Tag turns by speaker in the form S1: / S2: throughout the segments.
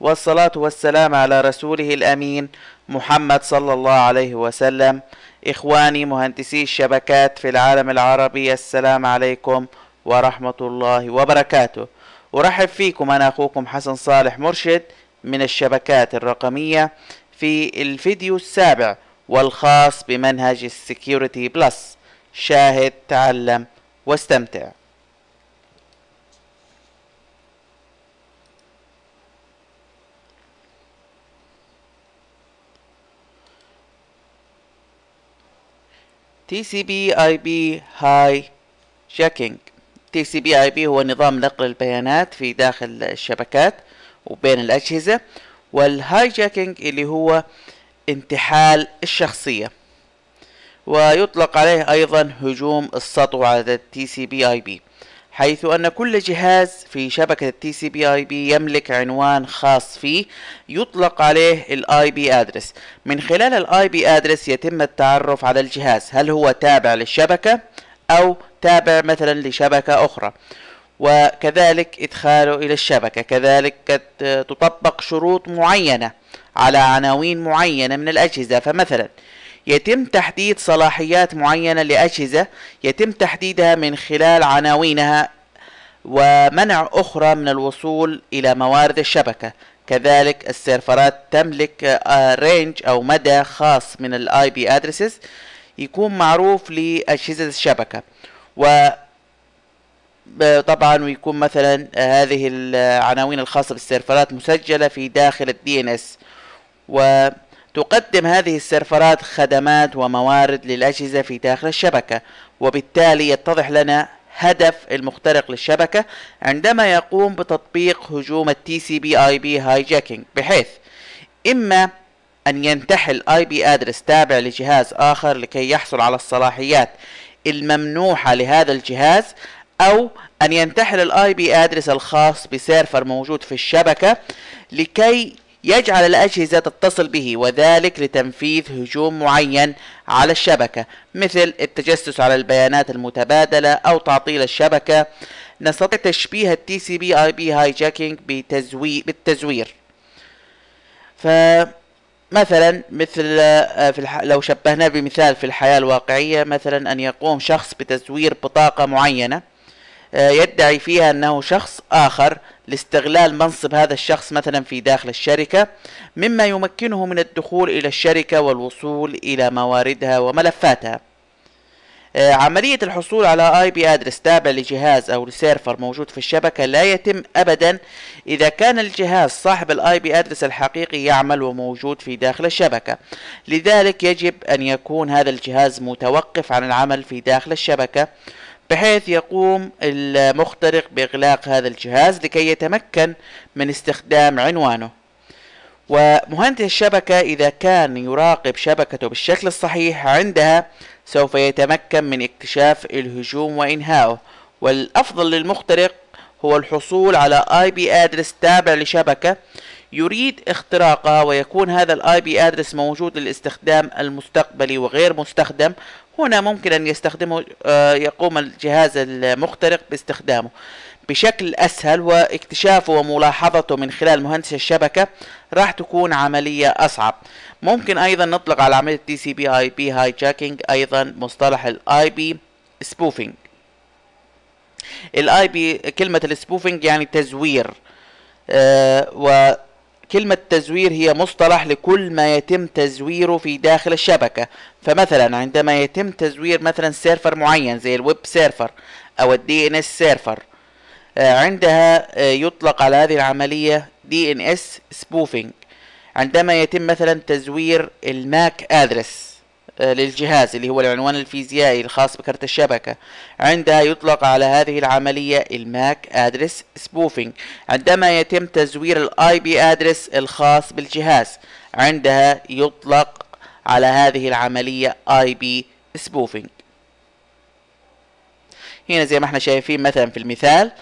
S1: والصلاة والسلام على رسوله الأمين محمد صلى الله عليه وسلم. إخواني مهندسي الشبكات في العالم العربي السلام عليكم ورحمة الله وبركاته. أرحب فيكم أنا أخوكم حسن صالح مرشد من الشبكات الرقمية في الفيديو السابع والخاص بمنهج ال Security Plus. شاهد تعلم واستمتع. TCP IP hijacking TCP IP هو نظام نقل البيانات في داخل الشبكات وبين الأجهزة وال hijacking اللي هو انتحال الشخصية. ويطلق عليه أيضا هجوم السطو على TCP IP حيث أن كل جهاز في شبكة ال TCP IP يملك عنوان خاص فيه يطلق عليه ال IP address من خلال الاي بي ادرس يتم التعرف على الجهاز. هل هو تابع للشبكة أو تابع مثلا لشبكة أخرى؟ وكذلك إدخاله إلى الشبكة. كذلك تطبق شروط معينة على عناوين معينة من الأجهزة. فمثلا يتم تحديد صلاحيات معينة لأجهزة يتم تحديدها من خلال عناوينها ومنع أخرى من الوصول إلى موارد الشبكة. كذلك السيرفرات تملك range أو مدى خاص من ال IP addresses يكون معروف لأجهزة الشبكة. و طبعا ويكون مثلا هذه العناوين الخاصة بالسيرفرات مسجلة في داخل ال DNS و تقدم هذه السيرفرات خدمات وموارد للأجهزة في داخل الشبكة وبالتالي يتضح لنا هدف المخترق للشبكة عندما يقوم بتطبيق هجوم ال TCP/IP hijacking بحيث إما أن ينتحل IP address تابع لجهاز آخر لكي يحصل على الصلاحيات الممنوحة لهذا الجهاز أو أن ينتحل ال IP address الخاص ب server موجود في الشبكة لكي يجعل الأجهزة تتصل به وذلك لتنفيذ هجوم معين على الشبكة مثل التجسس على البيانات المتبادلة أو تعطيل الشبكة. نستطيع تشبيه ال TCP/IP hijacking بالتزوير. فمثلا مثل آه، في الح... لو شبهناه بمثال في الحياة الواقعية مثلا أن يقوم شخص بتزوير بطاقة معينة آه، يدعي فيها أنه شخص آخر لاستغلال منصب هذا الشخص مثلا في داخل الشركة مما يمكنه من الدخول إلى الشركة والوصول إلى مواردها وملفاتها. آه، عملية الحصول على IP address تابع لجهاز أو ل server موجود في الشبكة لا يتم ابدا إذا كان الجهاز صاحب ال IP address الحقيقي يعمل وموجود في داخل الشبكة. لذلك يجب أن يكون هذا الجهاز متوقف عن العمل في داخل الشبكة بحيث يقوم المخترق بإغلاق هذا الجهاز لكي يتمكن من استخدام عنوانه. ومهندس الشبكة إذا كان يراقب شبكته بالشكل الصحيح عندها سوف يتمكن من اكتشاف الهجوم وإنهائه. والأفضل للمخترق هو الحصول على IP address تابع لشبكة يريد اختراقها ويكون هذا ال IP address موجود للاستخدام المستقبلي وغير مستخدم هنا ممكن أن يستخدمه آه، يقوم الجهاز المخترق باستخدامه. بشكل أسهل واكتشافه وملاحظته من خلال مهندس الشبكة راح تكون عملية أصعب. ممكن أيضا نطلق على عملية تي سي بي اي بي هاي جاكينج أيضا مصطلح ال IP spoofing ال IP كلمة ال spoofing يعني تزوير آه وكلمة تزوير هي مصطلح لكل ما يتم تزويره في داخل الشبكة. فمثلا عندما يتم تزوير مثلا server معين زي ال web server أو ال DNS server عندها آه يطلق على هذه العملية DNS spoofing عندما يتم مثلا تزوير الماك ادرس آه، للجهاز اللي هو العنوان الفيزيائي الخاص بكرت الشبكة. عندها يطلق على هذه العملية ال MAC address spoofing. عندما يتم تزوير ال IP address الخاص بالجهاز عندها يطلق على هذه العملية IP spoofing هنا زي ما إحنا شايفين مثلا في المثال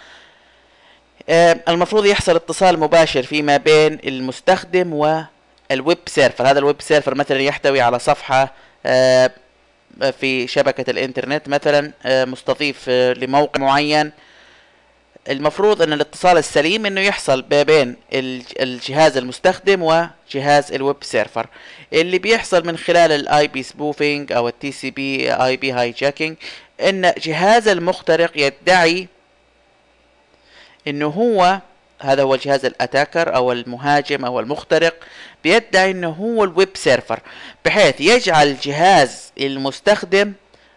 S1: آه، المفروض يحصل اتصال مباشر فيما بين المستخدم وال web server. هذا ال web server مثلا يحتوي على صفحة آه، في شبكة الإنترنت مثلا آه، مستضيف لموقع معين. المفروض أن الاتصال السليم أنه يحصل ما بين الجهاز المستخدم وجهاز ال web server. اللي بيحصل من خلال ال IP spoofing أو التي سي بي اي بي هاي جاكينج إن جهاز المخترق يدعي إنه هو هذا هو الجهاز ال attacker أو المهاجم أو المخترق بيدعي انه هو ال web server بحيث يجعل جهاز المستخدم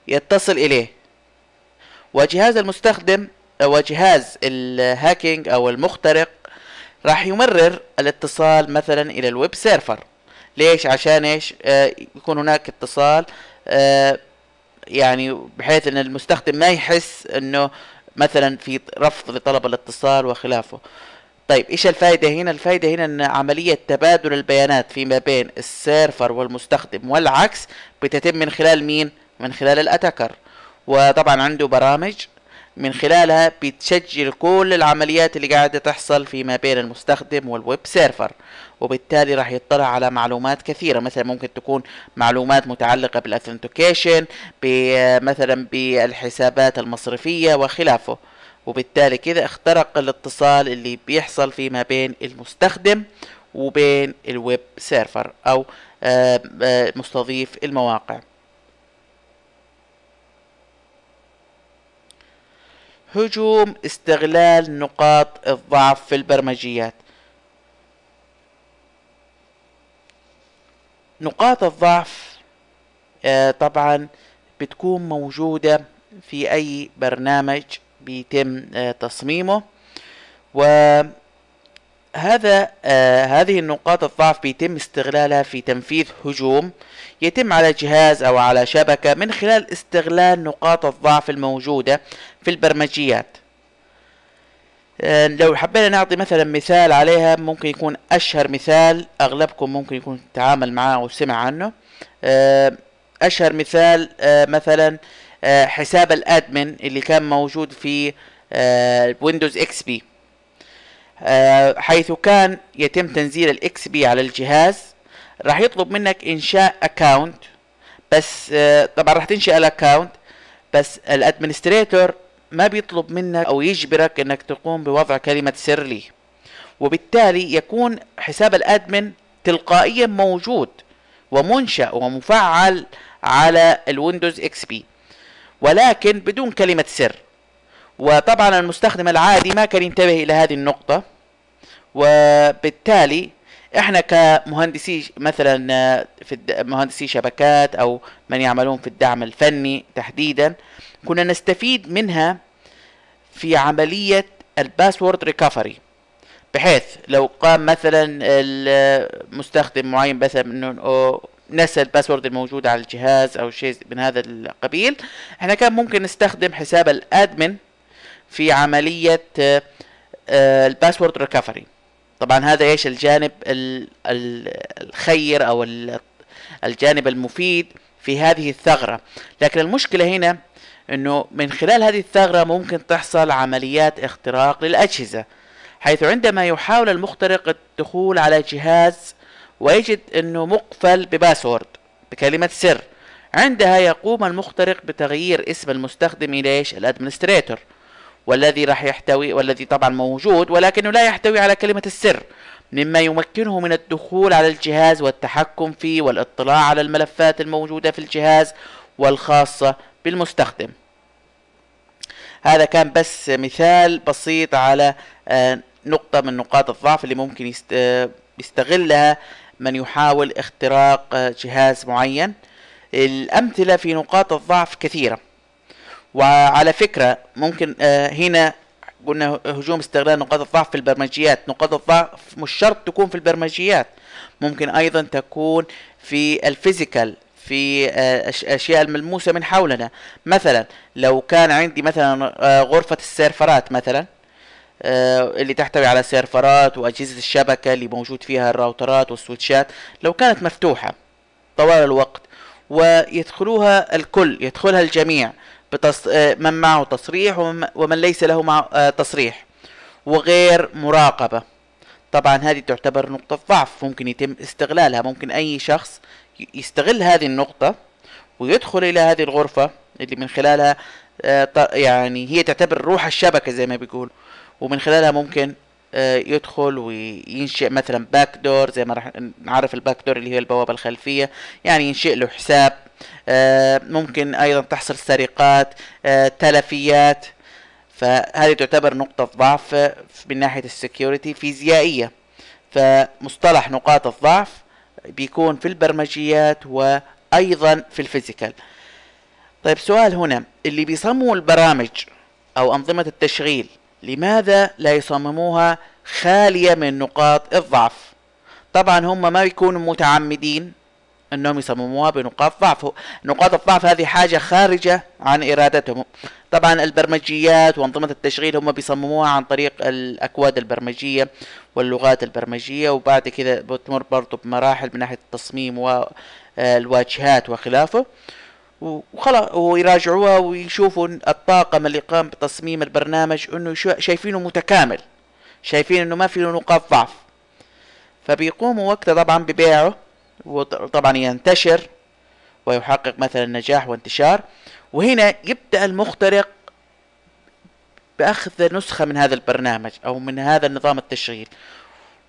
S1: يتصل اليه. وجهاز المستخدم وجهاز ال hacking أو المخترق راح يمرر الاتصال مثلا إلى ال web server. ليش؟ عشان إيش؟ آه يكون هناك اتصال آه يعني بحيث إن المستخدم ما يحس إنه مثلا في رفض لطلب الاتصال وخلافه. طيب إيش الفائده هنا؟ الفائده هنا إن عملية تبادل البيانات فيما بين ال server والمستخدم والعكس بتتم من خلال مين؟ من خلال ال attacker. وطبعا عنده برامج من خلالها بتسجل كل العمليات اللي قاعدة تحصل فيما بين المستخدم وال web server وبالتالي راح يطلع على معلومات كثيرة. مثلا ممكن تكون معلومات متعلقة بال authentication مثلا بالحسابات المصرفية وخلافه. وبالتالي كده اخترق الاتصال اللي بيحصل فيما بين المستخدم وبين ال web server أو آه، آه، مستضيف المواقع. هجوم استغلال نقاط الضعف في البرمجيات. نقاط الضعف آه طبعا بتكون موجودة في أي برنامج بيتم آه تصميمه. و هذا آه هذه النقاط الضعف بيتم استغلالها في تنفيذ هجوم يتم على جهاز أو على شبكة من خلال استغلال نقاط الضعف الموجودة في البرمجيات. آه لو حبينا نعطي مثلا مثال عليها ممكن يكون أشهر مثال أغلبكم ممكن يكون تعامل معاه أو سمع عنه. آه أشهر مثال مثلا حساب ال admin اللي كان موجود في Windows XP آه، حيث كان يتم تنزيل ال XP على الجهاز. راح يطلب منك إنشاء account بس آه، طبعا راح تنشئ ال account بس ال administrator ما بيطلب منك أو يجبرك إنك تقوم بوضع كلمة سر له. وبالتالي يكون حساب ال admin تلقائيا موجود ومنشأ ومفعل على ال Windows XP ولكن بدون كلمة سر. وطبعا المستخدم العادي ما كان ينتبه إلى هذه النقطة. وبالتالي إحنا كمهندسي مثلا آه، في مهندسي شبكات أو من يعملون في الدعم الفني تحديدا كنا نستفيد منها في عملية ال password recovery. بحيث لو قام مثلا المستخدم معين مثلا نسى ال password الموجود على الجهاز أو شيء من هذا القبيل. إحنا كان ممكن نستخدم حساب ال admin في عملية آه، ال password recovery طبعا هذا إيش؟ الجانب الخير أو الجانب المفيد في هذه الثغرة. لكن المشكلة هنا إنه من خلال هذه الثغرة ممكن تحصل عمليات اختراق للأجهزة حيث عندما يحاول المخترق الدخول على جهاز ويجد إنه مقفل ب password بكلمة سر. عندها يقوم المخترق بتغيير اسم المستخدم إلى إيش؟ ال administrator والذي راح يحتوي والذي طبعا موجود ولكنه لا يحتوي على كلمة السر مما يمكنه من الدخول على الجهاز والتحكم فيه والاطلاع على الملفات الموجودة في الجهاز والخاصة بالمستخدم. هذا كان بس مثال بسيط على آه، نقطة من نقاط الضعف اللي ممكن آه، يستغلها من يحاول اختراق جهاز معين الأمثلة في نقاط الضعف كثيرة. وعلى فكرة ممكن آه، هنا قلنا هجوم استغلال نقاط الضعف في البرمجيات. نقاط الضعف مش شرط تكون في البرمجيات ممكن أيضا تكون في ال physical في الاشياء آه، الملموسة من حولنا. مثلا لو كان عندي مثلا آه، غرفة ال server ات مثلا اللي تحتوي على server ات وأجهزة الشبكة اللي موجود فيها الراوترات وال switch ات لو كانت مفتوحة طوال الوقت ويدخلوها الكل يدخلها الجميع بتص... آه، من معه تصريح ومن ليس له مع... آه، تصريح وغير مراقبة. طبعا هذه تعتبر نقطة ضعف ممكن يتم استغلالها. ممكن أي شخص يستغل هذه النقطة ويدخل إلى هذه الغرفة اللي من خلالها آه، يعني هي تعتبر روح الشبكة زي ما بيقول ومن خلالها ممكن آه، يدخل وينشئ مثلا back door زي ما راح نعرف ال back door اللي هي البوابة الخلفية يعني ينشئ له حساب. آه، ممكن أيضا تحصل سرقات تلفيات. فهذه تعتبر نقطة ضعف من ناحية ال security فيزيائية. فمصطلح نقاط الضعف بيكون في البرمجيات وأيضا في ال physical. طيب سؤال هنا اللي بيصمموا البرامج أو أنظمة التشغيل لماذا لا يصمموها خالية من نقاط الضعف؟ طبعا هم ما يكونوا متعمدين أنهم يصمموها بنقاط ضعف. نقاط الضعف هذه حاجة خارجة عن إرادتهم. طبعا البرمجيات وأنظمة التشغيل هم بيصمموها عن طريق الأكواد البرمجية واللغات البرمجية وبعد كذا بتمر برضو بمراحل من ناحية التصميم والواجهات وخلافه. وخلاص ويراجعوها ويشوفوا الطاقم اللي قام بتصميم البرنامج إنه شايفينه متكامل شايفين إنه ما فيه نقاط ضعف. فبيقوموا وقتها طبعا ببيعه وطبعا ينتشر ويحقق مثلا نجاح وانتشار. وهنا يبدأ المخترق بأخذ نسخة من هذا البرنامج أو من هذا النظام التشغيل.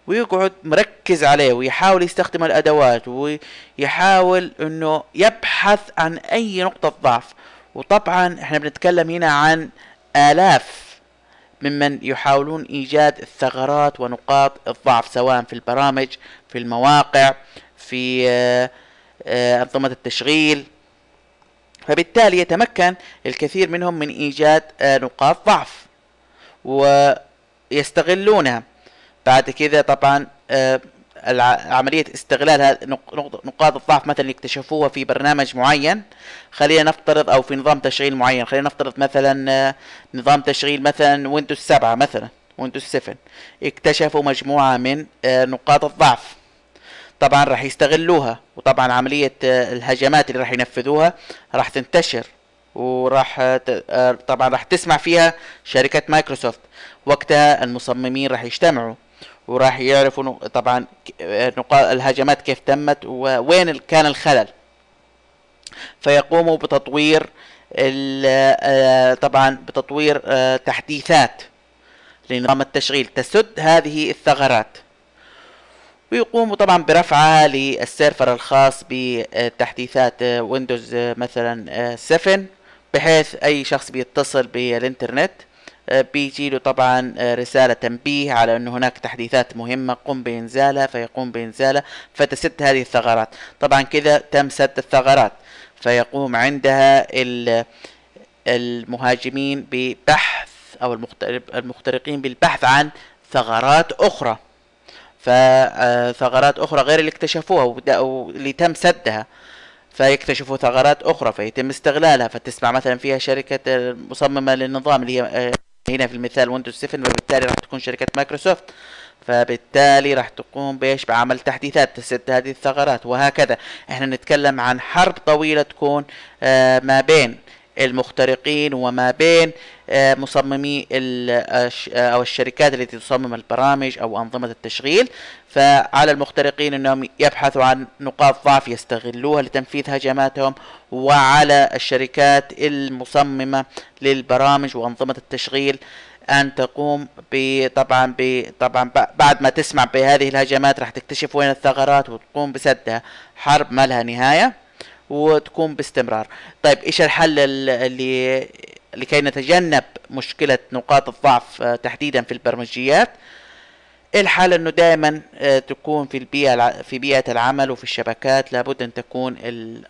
S1: ويقعد مركز عليه ويحاول يستخدم الأدوات ويحاول إنه يبحث عن أي نقطة ضعف. وطبعا إحنا بنتكلم هنا عن آلاف ممن يحاولون إيجاد الثغرات ونقاط الضعف سواء في البرامج في المواقع في آه، آه، أنظمة التشغيل. فبالتالي يتمكن الكثير منهم من إيجاد آه، نقاط ضعف ويستغلونها. بعد كذا طبعا آه، عملية استغلال نقاط الضعف مثلا اللي اكتشفوها في برنامج معين. خلينا نفترض أو في نظام تشغيل معين. خلينا نفترض مثلا آه، نظام تشغيل مثلا Windows 7 مثلا Windows 7 اكتشفوا مجموعة من آه، نقاط الضعف. طبعا راح يستغلوها وطبعا عملية الهجمات اللي راح ينفذوها راح تنتشر وراح طبعا راح تسمع فيها شركة مايكروسوفت. وقتها المصممين راح يجتمعوا. وراح يعرفوا طبعا الهجمات كيف تمت ووين كان الخلل. فيقوموا بتطوير آه، طبعا بتطوير آه، تحديثات لنظام التشغيل. تسد هذه الثغرات. ويقوموا طبعا برفعها لل server الخاص بتحديثات Windows مثلا 7 بحيث أي شخص بيتصل بالإنترنت آه، بيجي له طبعا آه، رسالة تنبيه على إنه هناك تحديثات مهمة قم بإنزالها فيقوم بإنزالها فتسد هذه الثغرات. طبعا كذا تم سد الثغرات فيقوم عندها المهاجمين ببحث أو المخترقين بالبحث عن ثغرات أخرى. فثغرات آه، أخرى غير اللي اكتشفوها واللي تم سدها. فيكتشفوا ثغرات أخرى فيتم استغلالها فتسمع مثلا فيها شركة مصممة للنظام اللي هي هنا في المثال Windows 7 وبالتالي راح تكون شركة مايكروسوفت. فبالتالي راح تقوم بإيش؟ بعمل تحديثات تسد هذه الثغرات وهكذا. إحنا نتكلم عن حرب طويلة تكون آه ما بين المخترقين وما بين آه، مصممي آه، أو الشركات التي تصمم البرامج أو أنظمة التشغيل. فعلى المخترقين أنهم يبحثوا عن نقاط ضعف يستغلوها لتنفيذ هجماتهم وعلى الشركات المصممة للبرامج وأنظمة التشغيل أن تقوم بطبعا طبعا بعد ما تسمع بهذه الهجمات راح تكتشف وين الثغرات وتقوم بسدها. حرب ما لها نهاية. وتكون باستمرار. طيب إيش الحل اللي لكي نتجنب مشكلة نقاط الضعف آه، تحديدا في البرمجيات؟ الحل إنه دائما آه، تكون في البيئة في بيئة العمل وفي الشبكات. لابد أن تكون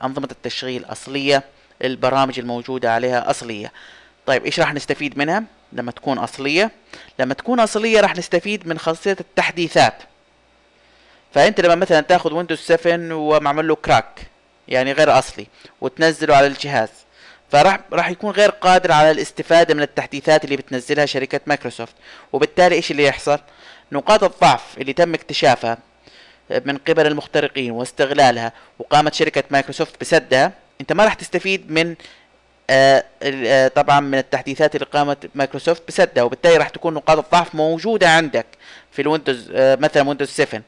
S1: أنظمة التشغيل أصلية البرامج الموجودة عليها أصلية. طيب إيش راح نستفيد منها؟ لما تكون أصلية. لما تكون أصلية راح نستفيد من خاصية التحديثات. فأنت لما مثلا تاخذ Windows 7 ومعمل له crack يعني غير أصلي وتنزله على الجهاز. فراح راح يكون غير قادر على الاستفادة من التحديثات اللي بتنزلها شركة مايكروسوفت. وبالتالي إيش اللي يحصل؟ نقاط الضعف اللي تم اكتشافها من قبل المخترقين واستغلالها وقامت شركة مايكروسوفت بسدها. أنت ما راح تستفيد من آه، آه، طبعا من التحديثات اللي قامت مايكروسوفت بسدها. وبالتالي راح تكون نقاط الضعف موجودة عندك في ال Windows مثلا Windows 7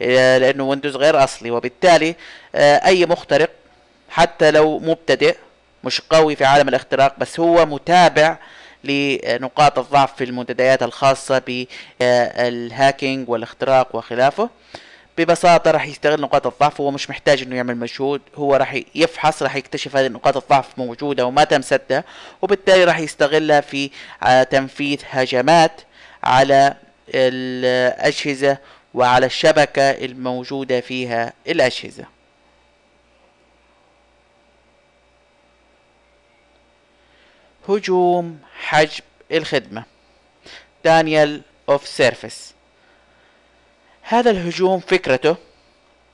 S1: لأنه Windows غير أصلي. وبالتالي أي مخترق حتى لو مبتدئ مش قوي في عالم الاختراق بس هو متابع لنقاط الضعف في المنتديات الخاصة بال hacking والاختراق وخلافه. ببساطة راح يستغل نقاط الضعف. هو مش محتاج إنه يعمل مجهود. هو راح يفحص راح يكتشف هذه نقاط الضعف موجودة وما تم سدها. وبالتالي راح يستغلها في تنفيذ هجمات على الأجهزة وعلى الشبكة الموجودة فيها الأجهزة. هجوم حجب الخدمة. denial of service هذا الهجوم فكرته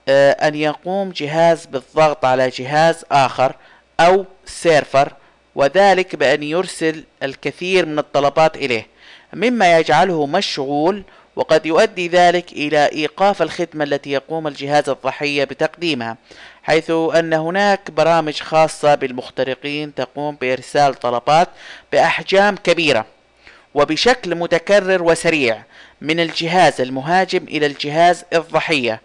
S1: آه، أن يقوم جهاز بالضغط على جهاز آخر أو server وذلك بأن يرسل الكثير من الطلبات إليه مما يجعله مشغول وقد يؤدي ذلك إلى إيقاف الخدمة التي يقوم الجهاز الضحية بتقديمها حيث أن هناك برامج خاصة بالمخترقين تقوم بإرسال طلبات بأحجام كبيرة وبشكل متكرر وسريع من الجهاز المهاجم إلى الجهاز الضحية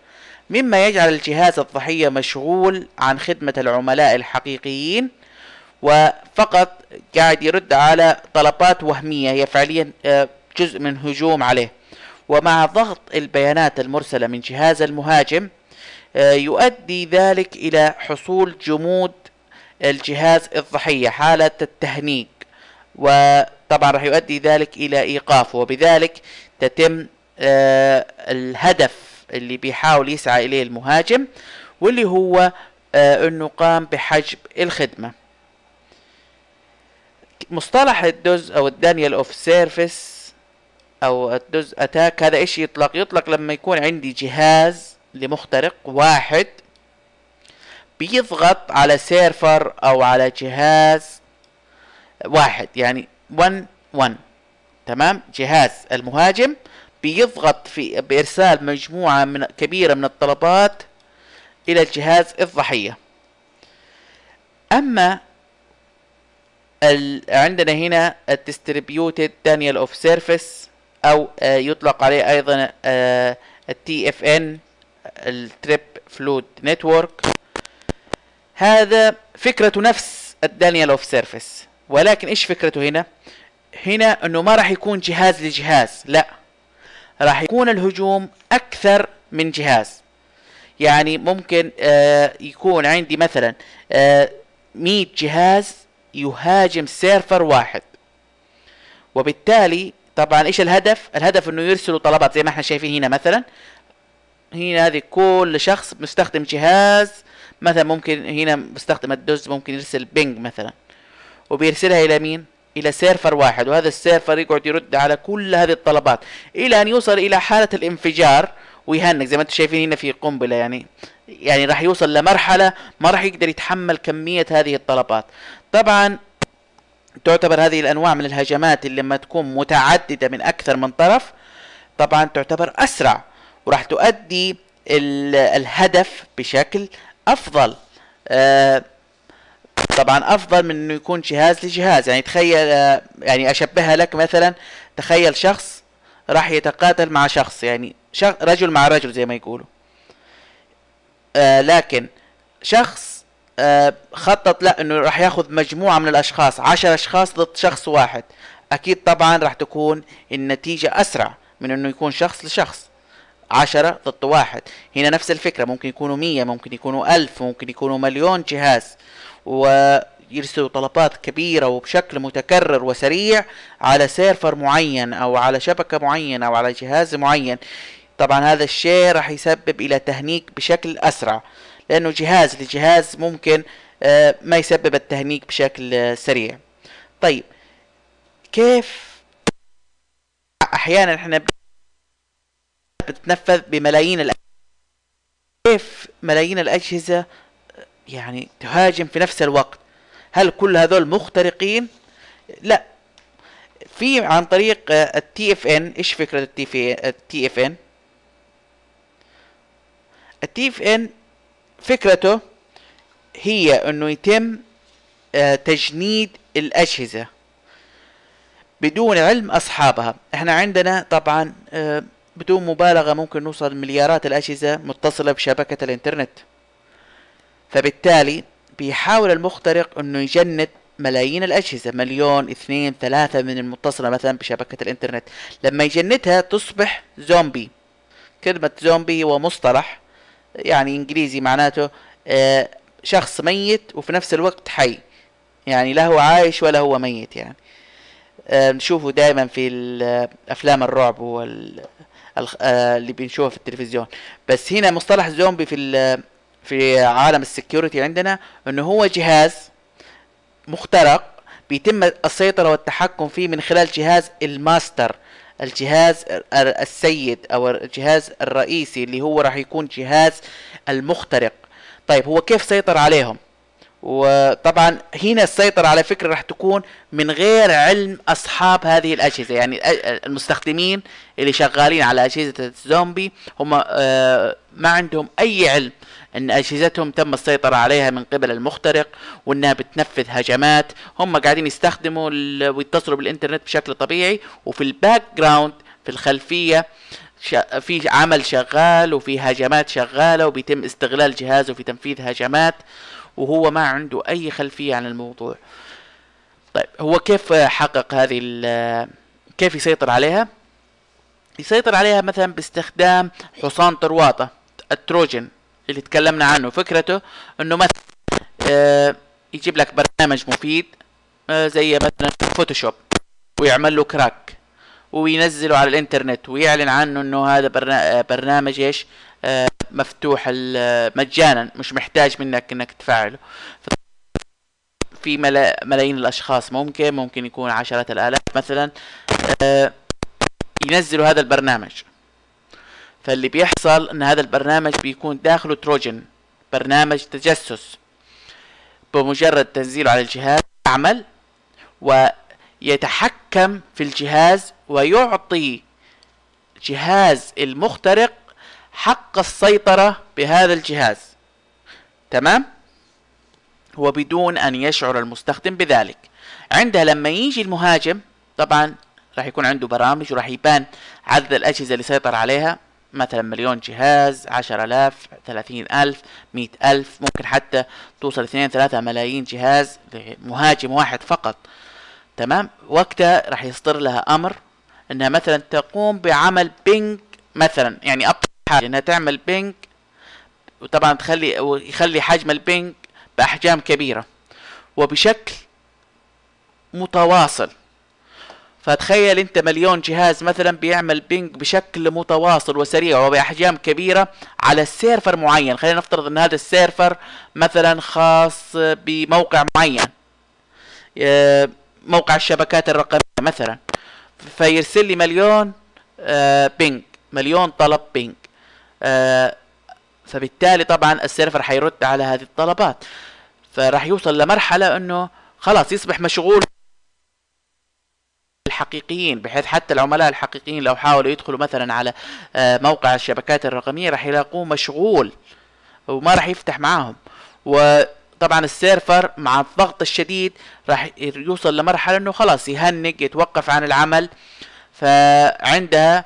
S1: مما يجعل الجهاز الضحية مشغول عن خدمة العملاء الحقيقيين وفقط قاعد يرد على طلبات وهمية هي فعليا آه، جزء من هجوم عليه. ومع ضغط البيانات المرسلة من جهاز المهاجم آه، يؤدي ذلك إلى حصول جمود الجهاز الضحية حالة التهنيج. وطبعا راح يؤدي ذلك إلى إيقافه. وبذلك تتم آه، الهدف اللي بيحاول يسعى إليه المهاجم واللي هو آه، أنه قام بحجب الخدمة. مصطلح ال DoS أو ال Denial of Service أو ال DoS attack. هذا إيش يطلق؟ يطلق لما يكون عندي جهاز لمخترق واحد بيضغط على server أو على جهاز واحد. يعني 1 1 تمام؟ جهاز المهاجم بيضغط في بإرسال مجموعة من كبيرة من الطلبات إلى الجهاز الضحية. أما عندنا هنا ال Distributed Denial of Service أو آه، يطلق عليه أيضا ال TFN ال Tribe Flood Network. هذا فكرته نفس ال Denial of Service ولكن إيش فكرته هنا؟ هنا إنه ما راح يكون جهاز لجهاز لا. راح يكون الهجوم أكثر من جهاز. يعني ممكن آه يكون عندي مثلا آه 100 جهاز يهاجم server واحد. وبالتالي طبعا إيش الهدف؟ الهدف إنه يرسلوا طلبات زي ما إحنا شايفين هنا مثلا. هنا هذه كل شخص مستخدم جهاز مثلا ممكن هنا مستخدم ال DOS ممكن يرسل ping مثلا. وبيرسلها إلى مين؟ إلى server واحد. وهذا ال server يقعد يرد على كل هذه الطلبات. إلى أن يوصل إلى حالة الانفجار ويهنج. زي ما أنتم شايفين هنا في قنبلة يعني. يعني راح يوصل لمرحلة ما راح يقدر يتحمل كمية هذه الطلبات. طبعا تعتبر هذه الأنواع من الهجمات اللي لما تكون متعددة من أكثر من طرف طبعا تعتبر أسرع وراح تؤدي الهدف بشكل أفضل. آه طبعا أفضل من إنه يكون جهاز لجهاز. يعني تخيل آه يعني أشبهها لك مثلا تخيل شخص راح يتقاتل مع شخص يعني شخص رجل مع رجل زي ما يقولوا. آه لكن شخص خطط لا إنه راح ياخذ مجموعة من الأشخاص عشر أشخاص ضد شخص واحد. أكيد طبعا راح تكون النتيجة أسرع من إنه يكون شخص لشخص. عشرة ضد واحد. هنا نفس الفكرة ممكن يكونوا مية ممكن يكونوا ألف ممكن يكونوا مليون جهاز. ويرسلوا طلبات كبيرة وبشكل متكرر وسريع على سيرفر معين أو على شبكة معينة أو على جهاز معين. طبعا هذا الشيء راح يسبب إلى تهنيك بشكل أسرع. لأنه جهاز لجهاز ممكن آه، ما يسبب التهنيك بشكل آه، سريع. طيب كيف أحيانا إحنا بتتنفذ بملايين الأجهزة كيف ملايين الأجهزة يعني تهاجم في نفس الوقت؟ هل كل هذول مخترقين؟ لا. في عن طريق التي اف ان إيش فكرة التي اف ان التي اف ان فكرته هي إنه يتم آه، تجنيد الأجهزة بدون علم أصحابها. إحنا عندنا طبعا آه، بدون مبالغة ممكن نوصل مليارات الأجهزة متصلة بشبكة الإنترنت. فبالتالي بيحاول المخترق إنه يجند ملايين الأجهزة مليون اثنين ثلاثة من المتصلة مثلا بشبكة الإنترنت. لما يجندها تصبح زومبي. كلمة زومبي هو مصطلح. يعني إنجليزي معناته آه شخص ميت وفي نفس الوقت حي. يعني لا هو عايش ولا هو ميت يعني. آه نشوفه دائما في أفلام الرعب وال آه اللي بنشوفه في التلفزيون. بس هنا مصطلح زومبي في في عالم ال security عندنا إنه هو جهاز مخترق بيتم السيطرة والتحكم فيه من خلال جهاز الماستر. الجهاز السيد أو الجهاز الرئيسي اللي هو راح يكون جهاز المخترق. طيب هو كيف سيطر عليهم؟ وطبعا هنا السيطرة على فكرة راح تكون من غير علم أصحاب هذه الأجهزة. يعني المستخدمين اللي شغالين على أجهزة الزومبي هم آه، ما عندهم أي علم. إن أجهزتهم تم السيطرة عليها من قبل المخترق وإنها بتنفذ هجمات. هم قاعدين يستخدموا ويتصلوا بالإنترنت بشكل طبيعي. وفي ال background في الخلفية في عمل شغال وفي هجمات شغالة وبيتم استغلال جهازه في تنفيذ هجمات. وهو ما عنده أي خلفية عن الموضوع. طيب هو كيف حقق هذه كيف يسيطر عليها؟ يسيطر عليها مثلا باستخدام حصان طروادة ال Trojan. اللي تكلمنا عنه. فكرته إنه مثلا آه يجيب لك برنامج مفيد آه زي مثلا Photoshop ويعمل له crack وينزله على الإنترنت ويعلن عنه إنه هذا آه، برنامج إيش؟ آه مفتوح مجانا مش محتاج منك إنك تفعله. في ملايين الأشخاص ممكن ممكن يكون عشرات الآلاف مثلا آه ينزلوا هذا البرنامج. فاللي بيحصل إن هذا البرنامج بيكون داخله تروجن برنامج تجسس. بمجرد تنزيله على الجهاز يعمل ويتحكم في الجهاز ويعطي جهاز المخترق حق السيطرة بهذا الجهاز. تمام؟ وبدون أن يشعر المستخدم بذلك. عندها لما يجي المهاجم طبعا راح يكون عنده برامج وراح يبان عدد الأجهزة اللي سيطر عليها. مثلا مليون جهاز عشر آلاف ثلاثين ألف مئة ألف ممكن حتى توصل اثنين ثلاثة ملايين جهاز لمهاجم واحد فقط. تمام؟ وقتها راح يصدر لها أمر إنها مثلا تقوم بعمل ping مثلا يعني أبسط حاجة إنها تعمل ping وطبعا تخلي ويخلي حجم ال ping بأحجام كبيرة. وبشكل متواصل. فتخيل انت مليون جهاز مثلا بيعمل ping بشكل متواصل وسريع وبأحجام كبيرة على ال server معين. خلينا نفترض إن هذا ال server مثلا خاص بموقع معين. آه، موقع الشبكات الرقمية مثلا. فيرسل لي مليون بينج آه، مليون طلب ping. آه، فبالتالي طبعا ال server حيرد على هذه الطلبات. فراح يوصل لمرحلة إنه خلاص يصبح مشغول الحقيقيين بحيث حتى العملاء الحقيقيين لو حاولوا يدخلوا مثلا على آه، موقع الشبكات الرقمية راح يلاقوه مشغول وما راح يفتح معاهم. وطبعا ال server مع الضغط الشديد راح يوصل لمرحلة إنه خلاص يهنج يتوقف عن العمل. فعندها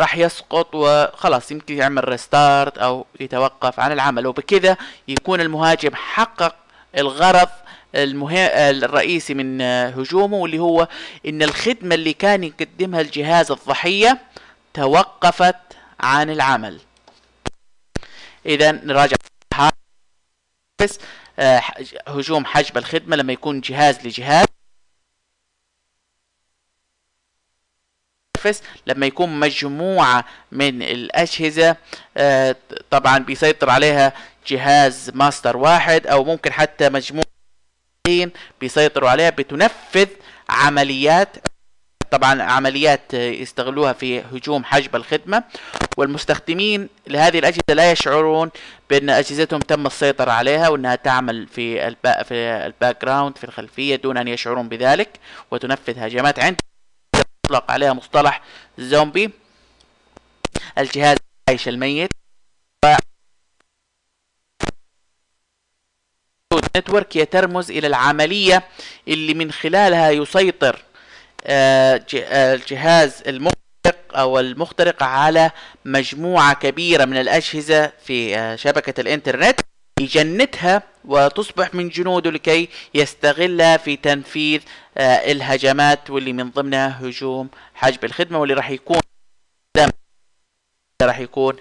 S1: راح يسقط وخلاص يمكن يعمل ريستارت أو يتوقف عن العمل. وبكذا يكون المهاجم حقق الغرض الرئيسي من هجومه واللي هو إن الخدمة اللي كان يقدمها الجهاز الضحية توقفت عن العمل. اذا نراجع بس آه، هجوم حجب الخدمة لما يكون جهاز لجهاز. لما يكون مجموعة من الأجهزة آه، طبعا بيسيطر عليها جهاز ماستر واحد أو ممكن حتى مجموعة بيسيطروا عليها بتنفذ عمليات طبعا عمليات يستغلوها في هجوم حجب الخدمة. والمستخدمين لهذه الأجهزة لا يشعرون بأن أجهزتهم تم السيطرة عليها وأنها تعمل في ال back في ال background في الخلفية دون أن يشعرون بذلك. وتنفذ هجمات عند يطلق عليها مصطلح زومبي الجهاز العايش الميت. نتورك هي ترمز إلى العملية اللي من خلالها يسيطر آه، آه، الجهاز المخترق أو المخترق على مجموعة كبيرة من الأجهزة في آه، شبكة الإنترنت يجندها وتصبح من جنوده لكي يستغلها في تنفيذ الهجمات واللي من ضمنها هجوم حجب الخدمة واللي راح يكون راح يكون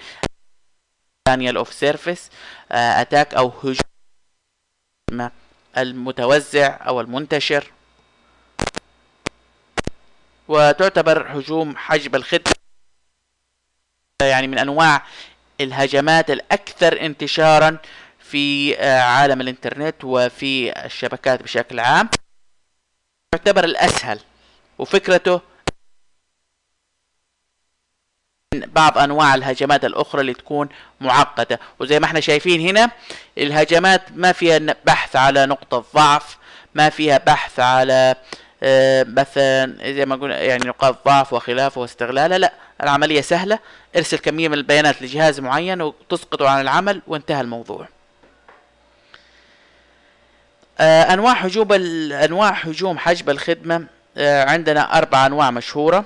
S1: Denial of Service attack أو هجوم المتوزع أو المنتشر. وتعتبر هجوم حجب الخدمة يعني من أنواع الهجمات الأكثر انتشارا في آه، عالم الإنترنت وفي الشبكات بشكل عام. يعتبر الأسهل وفكرته بعض أنواع الهجمات الأخرى اللي تكون معقدة. وزي ما إحنا شايفين هنا الهجمات ما فيها بحث على نقطة ضعف ما فيها بحث على آه، مثلا زي ما قلنا يعني نقاط ضعف وخلافه واستغلالها لا العملية سهلة. ارسل كمية من البيانات لجهاز معين وتسقطه عن العمل وانتهى الموضوع. آه، أنواع هجوم أنواع هجوم حجب الخدمة آه، عندنا أربع أنواع مشهورة.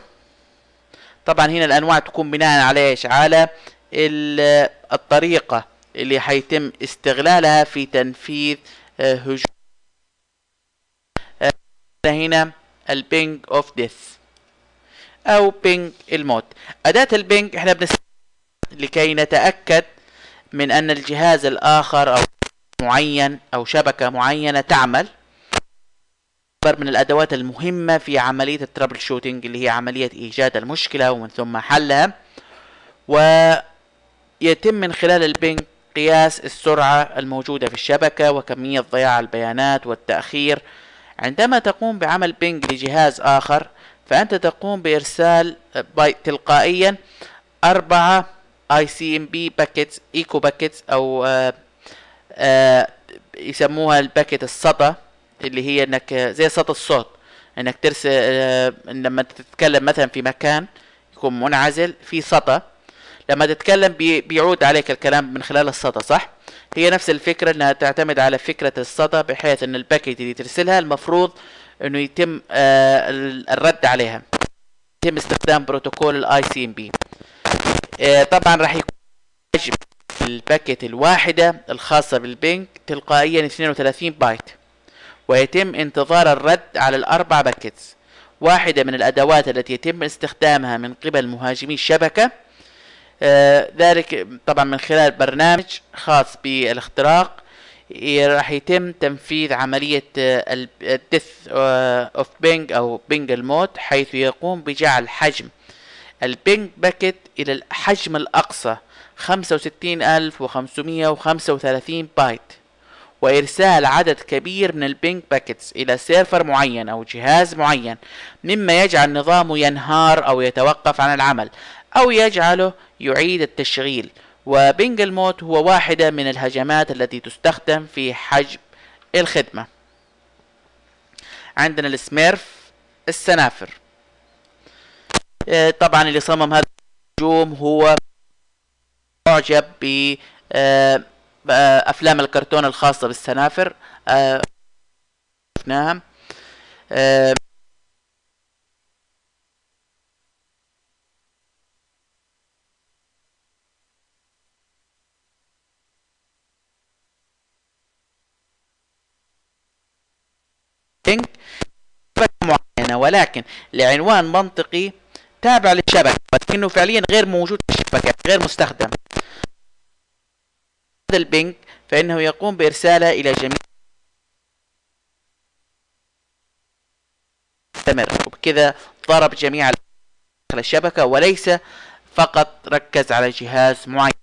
S1: طبعا هنا الأنواع تكون بناء على إيش؟ على ال- الطريقة اللي حيتم استغلالها في تنفيذ آه، هجوم. آه، هنا البينج أوف ديث أو ping الموت. أداة ال ping إحنا بنستخدمها لكي نتأكد من أن الجهاز الآخر أو معين أو شبكة معينة تعمل. تعتبر من الأدوات المهمة في عملية ال troubleshooting اللي هي عملية إيجاد المشكلة ومن ثم حلها. ويتم من خلال ال ping قياس السرعة الموجودة في الشبكة وكمية ضياع البيانات والتأخير. عندما تقوم بعمل ping لجهاز آخر فأنت تقوم بإرسال باي تلقائيا أربعة ICMP packets echo packets أو آه آه يسموها ال packet الصدى اللي هي إنك زي صدى الصوت. إنك ترسل آه لما تتكلم مثلا في مكان يكون منعزل في صدى لما تتكلم بي بيعود عليك الكلام من خلال الصدى صح؟ هي نفس الفكرة إنها تعتمد على فكرة الصدى بحيث إن ال packet اللي ترسلها المفروض إنه يتم آه ال- الرد عليها. يتم استخدام بروتوكول ال ICMP طبعا راح يكون حجم ال packet الواحدة الخاصة بال ping تلقائيا 32 بايت. ويتم انتظار الرد على الأربع packets. واحدة من الأدوات التي يتم استخدامها من قبل مهاجمي الشبكة آه، ذلك طبعا من خلال برنامج خاص بالاختراق. راح يتم تنفيذ عملية ال death of ping أو ping الموت حيث يقوم بجعل حجم ال ping packet إلى الحجم الأقصى 65535 بايت. وإرسال عدد كبير من ال ping packets إلى server معين أو جهاز معين مما يجعل نظامه ينهار أو يتوقف عن العمل أو يجعله يعيد التشغيل. وبينج الموت هو واحدة من الهجمات التي تستخدم في حجب الخدمة. عندنا السميرف السنافر. آه، طبعا اللي صمم هذا الهجوم هو معجب ب آه، افلام الكرتون الخاصة بالسنافر آه، شفناها آه، لينك شبكة معينة ولكن لعنوان منطقي تابع للشبكة ولكنه فعليا غير موجود في الشبكة غير مستخدم. هذا ال ping فإنه يقوم بإرسالها إلى جميع مستمر وبكذا ضرب جميع داخل الشبكة وليس فقط ركز على جهاز معين.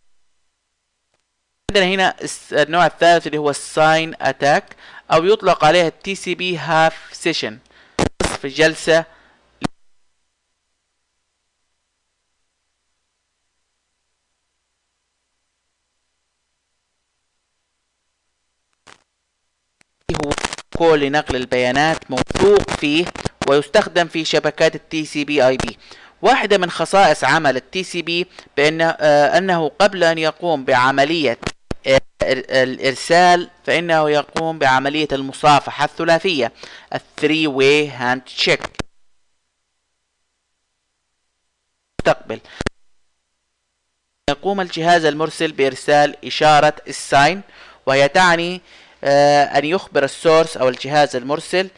S1: عندنا هنا النوع الثالث اللي هو ال SYN attack أو يطلق عليها ال TCP half session نصف جلسة هو بروتوكول لنقل البيانات موثوق فيه ويستخدم في شبكات ال TCP/IP واحدة من خصائص عمل ال TCP بأن آه، أنه قبل أن يقوم بعملية الإرسال فإنه يقوم بعملية المصافحة الثلاثية ال three way handshake مستقبل. يقوم الجهاز المرسل بإرسال إشارة ال SYN وهي تعني أن يخبر ال source أو الجهاز المرسل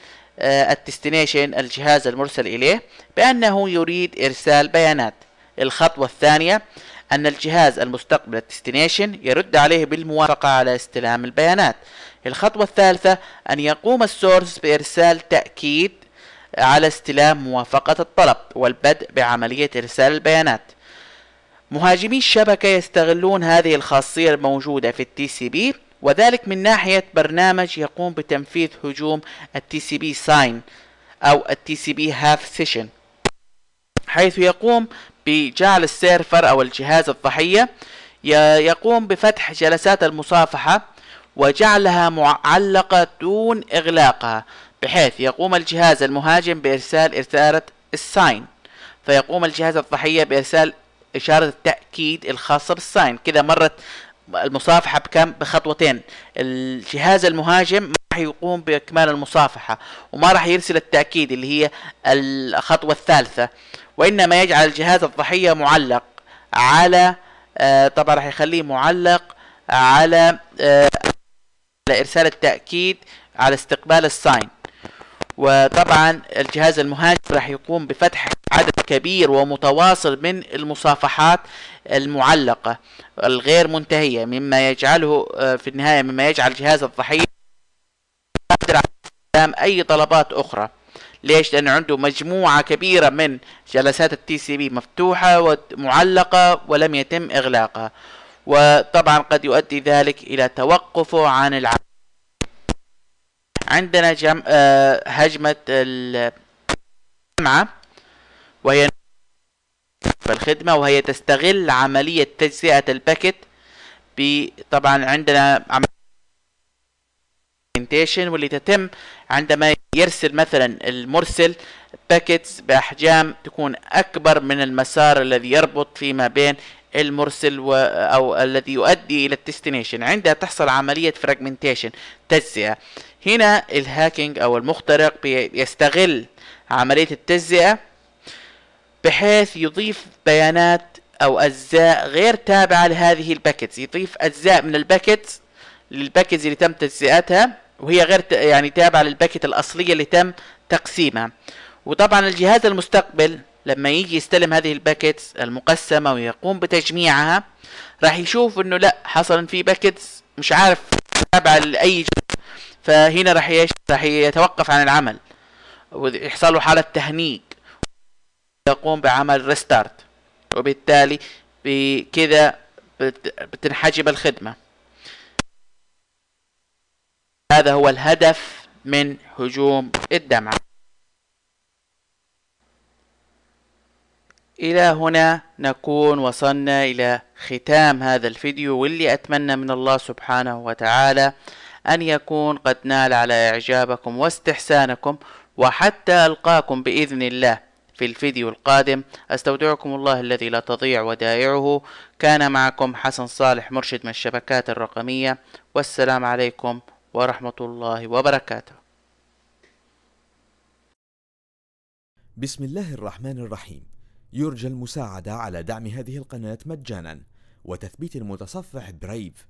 S1: ال destination آه، الجهاز المرسل إليه بأنه يريد إرسال بيانات. الخطوة الثانية أن الجهاز المستقبل ال destination يرد عليه بالموافقة على استلام البيانات. الخطوة الثالثة أن يقوم ال source بإرسال تأكيد على استلام موافقة الطلب والبدء بعملية إرسال البيانات. مهاجمي الشبكة يستغلون هذه الخاصية الموجودة في ال TCP وذلك من ناحية برنامج يقوم بتنفيذ هجوم ال TCP SYN أو ال TCP half session حيث يقوم بجعل ال server أو الجهاز الضحية يقوم بفتح جلسات المصافحة وجعلها معلقة دون إغلاقها بحيث يقوم الجهاز المهاجم بإرسال إرسالة ال SYN فيقوم الجهاز الضحية بإرسال إشارة التأكيد الخاصة بال SYN كذا مرت المصافحة بكم؟ بخطوتين. الجهاز المهاجم ما راح يقوم بإكمال المصافحة وما راح يرسل التأكيد اللي هي الخطوة الثالثة. وإنما يجعل الجهاز الضحية معلق على آه طبعا راح يخليه معلق على آه إرسال التأكيد على استقبال ال SYN. وطبعا الجهاز المهاجم راح يقوم بفتح عدد كبير ومتواصل من المصافحات المعلقة الغير منتهية مما يجعله آه، في النهاية مما يجعل جهاز الضحية قادر على أي طلبات أخرى. ليش؟ لأنه عنده مجموعة كبيرة من جلسات ال TCP مفتوحة ومعلقة ولم يتم إغلاقها. وطبعا قد يؤدي ذلك إلى توقفه عن العمل. عندنا جم... آه هجمة الجمعة وهي الخدمة وهي تستغل عملية تجزئة الباكت طبعا عندنا عملية واللي تتم عندما يرسل مثلا المرسل باكيتس بأحجام تكون أكبر من المسار الذي يربط فيما بين المرسل و أو الذي يؤدي إلى ال destination. عندها تحصل عملية fragmentation تجزئة. هنا ال hacking أو المخترق يستغل عملية التجزئة بحيث يضيف بيانات أو أجزاء غير تابعة لهذه ال packets. يضيف أجزاء من ال packets لل packets اللي تم تجزئتها وهي غير يعني تابعة لل packet الأصلية اللي تم تقسيمها. وطبعا الجهاز المستقبل لما يجي يستلم هذه ال packets المقسمة ويقوم بتجميعها راح يشوف إنه لا حصل في packets مش عارف تابعة لأي فهنا راح. راح يتوقف عن العمل. ويحصل له حالة تهنيج. يقوم بعمل restart وبالتالي بكذا بتنحجب الخدمة. هذا هو الهدف من هجوم الدمعة إلى هنا نكون وصلنا إلى ختام هذا الفيديو واللي أتمنى من الله سبحانه وتعالى أن يكون قد نال على إعجابكم واستحسانكم وحتى ألقاكم بإذن الله. في الفيديو القادم أستودعكم الله الذي لا تضيع ودائعه. كان معكم حسن صالح مرشد من الشبكات الرقمية. والسلام عليكم ورحمة الله وبركاته.
S2: بسم الله الرحمن الرحيم. يرجى المساعدة على دعم هذه القناة مجانا. وتثبيت المتصفح برايف.